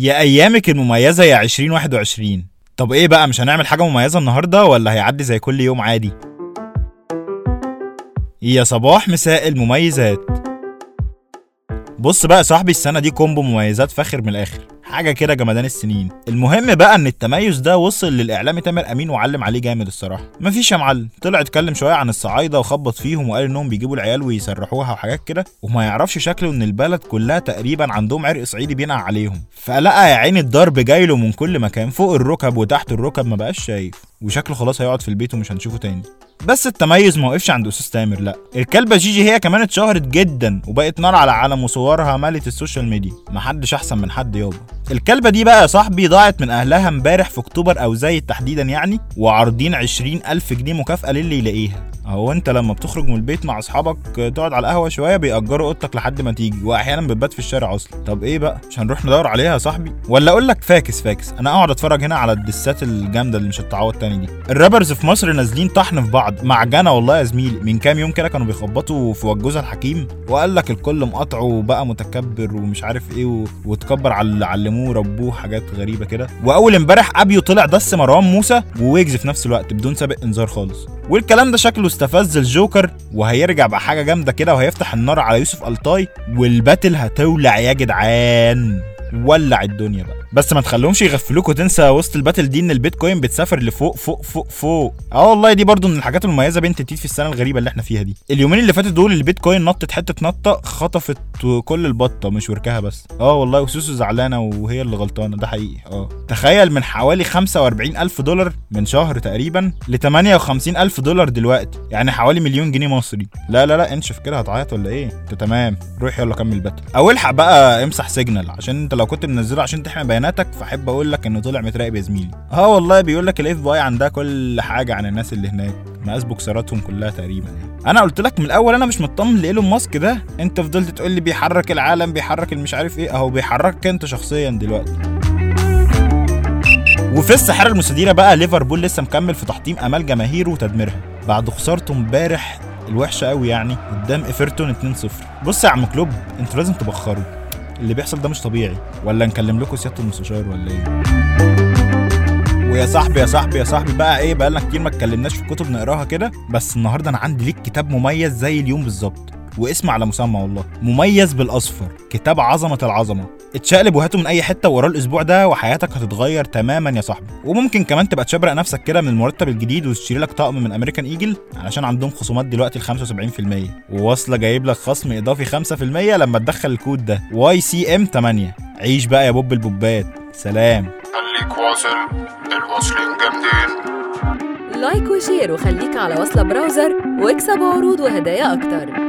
يا أيامك المميزة يا 2021 طب إيه بقى مش هنعمل حاجة مميزة النهارده ولا هيعدي زي كل يوم عادي؟ يا صباح مساء المميزات. بص بقى صاحبي السنة دي كومبو مميزات فاخر من الآخر. حاجة كده جمدان السنين. المهم بقى إن التميز ده وصل للاعلامي تامر أمين وعلم عليه جامد الصراحة. مفيش يا معلم. طلع اتكلم شوية عن الصعايدة وخبط فيهم وقال إنهم بيجيبوا العيال ويسرحوها وحاجات كده وما يعرفش شكله إن البلد كلها تقريبا عندهم عرق صعيدي بينقع عليهم. فلقى يا عيني الضرب جاي له من كل مكان فوق الركب وتحت الركب ما بقاش شايف. وشكله خلاص هيقعد في البيت ومش هنشوفه تاني. بس التميز ما وقفش عند أستاذ تامر لأ. الكلبة جيجي هي كمان اتشهرت جدا وبقت نار على علم وصورها ملت ال social media. محدش أحسن من حد يابا. الكلبة دي بقى يا صاحبي ضاعت من أهلها امبارح في أكتوبر أو زايد تحديدا يعني وعارضين 20 ألف جنيه مكافأة للي يلاقيها. أهو أنت لما بتخرج من البيت مع أصحابك تقعد على القهوة شوية بيأجروا أوضتك لحد ما تيجي واحيانا بتبات في الشارع أصلا. طب إيه بقى؟ مش هنروح ندور عليها يا صاحبي؟ ولا أقول لك فاكس فاكس. أنا أقعد أتفرج هنا على الدسات الجامدة اللي مش هتتعوض تاني دي. ال rappers في مصر نازلين طحن في بعض. معجنة والله يا زميلي. من كام يوم كده كانوا بيخبطوا في وجوزها الحكيم وقال لك الكل مقاطعه وبقى متكبر ومش عارف إيه. وتكبر على اللي علموه ربوه حاجات غريبة كده. وأول امبارح أبيو طلع diss مروان موسى وويجز في نفس الوقت بدون سابق انذار خالص. والكلام ده شكله استفز الجوكر وهيرجع بحاجه جامدة كده وهيفتح النار على يوسف ألطاي وال battle هتولع يا جدعان. ولع الدنيا بقى. بس ما تخليهمش يغفلوك وتنسى وسط ال battle دي إن البيتكوين بتسافر لفوق فوق فوق فوق. آه والله دي برضو من الحاجات المميزة بنت تيت في السنة الغريبة اللي إحنا فيها دي. اليومين اللي فاتوا دول البيتكوين نطت حتة نطة خطفت كل البطة مش وركها بس. آه والله وسوسو زعلانة وهي اللي غلطانة ده حقيقي. آه. تخيل من حوالي 45 ألف دولار من شهر تقريبا ل 58 ألف دولار دلوقتي. يعني حوالي مليون جنيه مصري. لا لا لا انشف كده هتعيط ولا إيه؟ أنت تمام. روح يلا كمل battle أو الحق بقى امسح Signal عشان أنت لو كنت منزله عشان تحمي بياناتك فأحب أقول لك إنه طلع متراقب يا زميلي. آه والله بيقول لك ال FBI عندها كل حاجة عن الناس اللي هناك مقاس بوكسراتهم كلها تقريبا يعني. أنا قلت لك من الأول أنا مش مطمن لإيلون ماسك ده. أنت فضلت تقول لي بيحرك العالم بيحرك المش عارف إيه. أهو بيحركك أنت شخصيا دلوقتي. وفي السحاره المستديره بقى ليفربول لسه مكمل في تحطيم أمال جماهيره وتدميرها. بعد خسارته امبارح الوحشة قوي يعني قدام إيفرتون 2-0 بص يا عم كلوب أنتوا لازم تبخروا اللي بيحصل ده مش طبيعي. ولا نكلم لكم سيادة المستشار ولا إيه؟ ويا صاحبي يا صاحبي يا صاحبي بقى إيه؟ بقى لنا كتير ما اتكلمناش في كتب نقراها كده بس النهارده أنا عندي ليك كتاب مميز زي اليوم بالظبط. واسم على مسمى والله. مميز بالأصفر. كتاب عظمة العظمة. اتشقلب وهاته من أي حتة وراه الأسبوع ده وحياتك هتتغير تماما يا صاحبي. وممكن كمان تبقى تشبرق نفسك كده من المرتب الجديد وتشتري لك طقم من American Eagle علشان عندهم خصومات دلوقتي ل 75% وواصلة جايب لك خصم إضافي 5% لما تدخل الكود ده. YCM 8 عيش بقى يا بوب البوبات. سلام. خليك واصل. الواصلين جامدين. like و share وخليك على وصلة browser واكسب عروض وهدايا أكتر.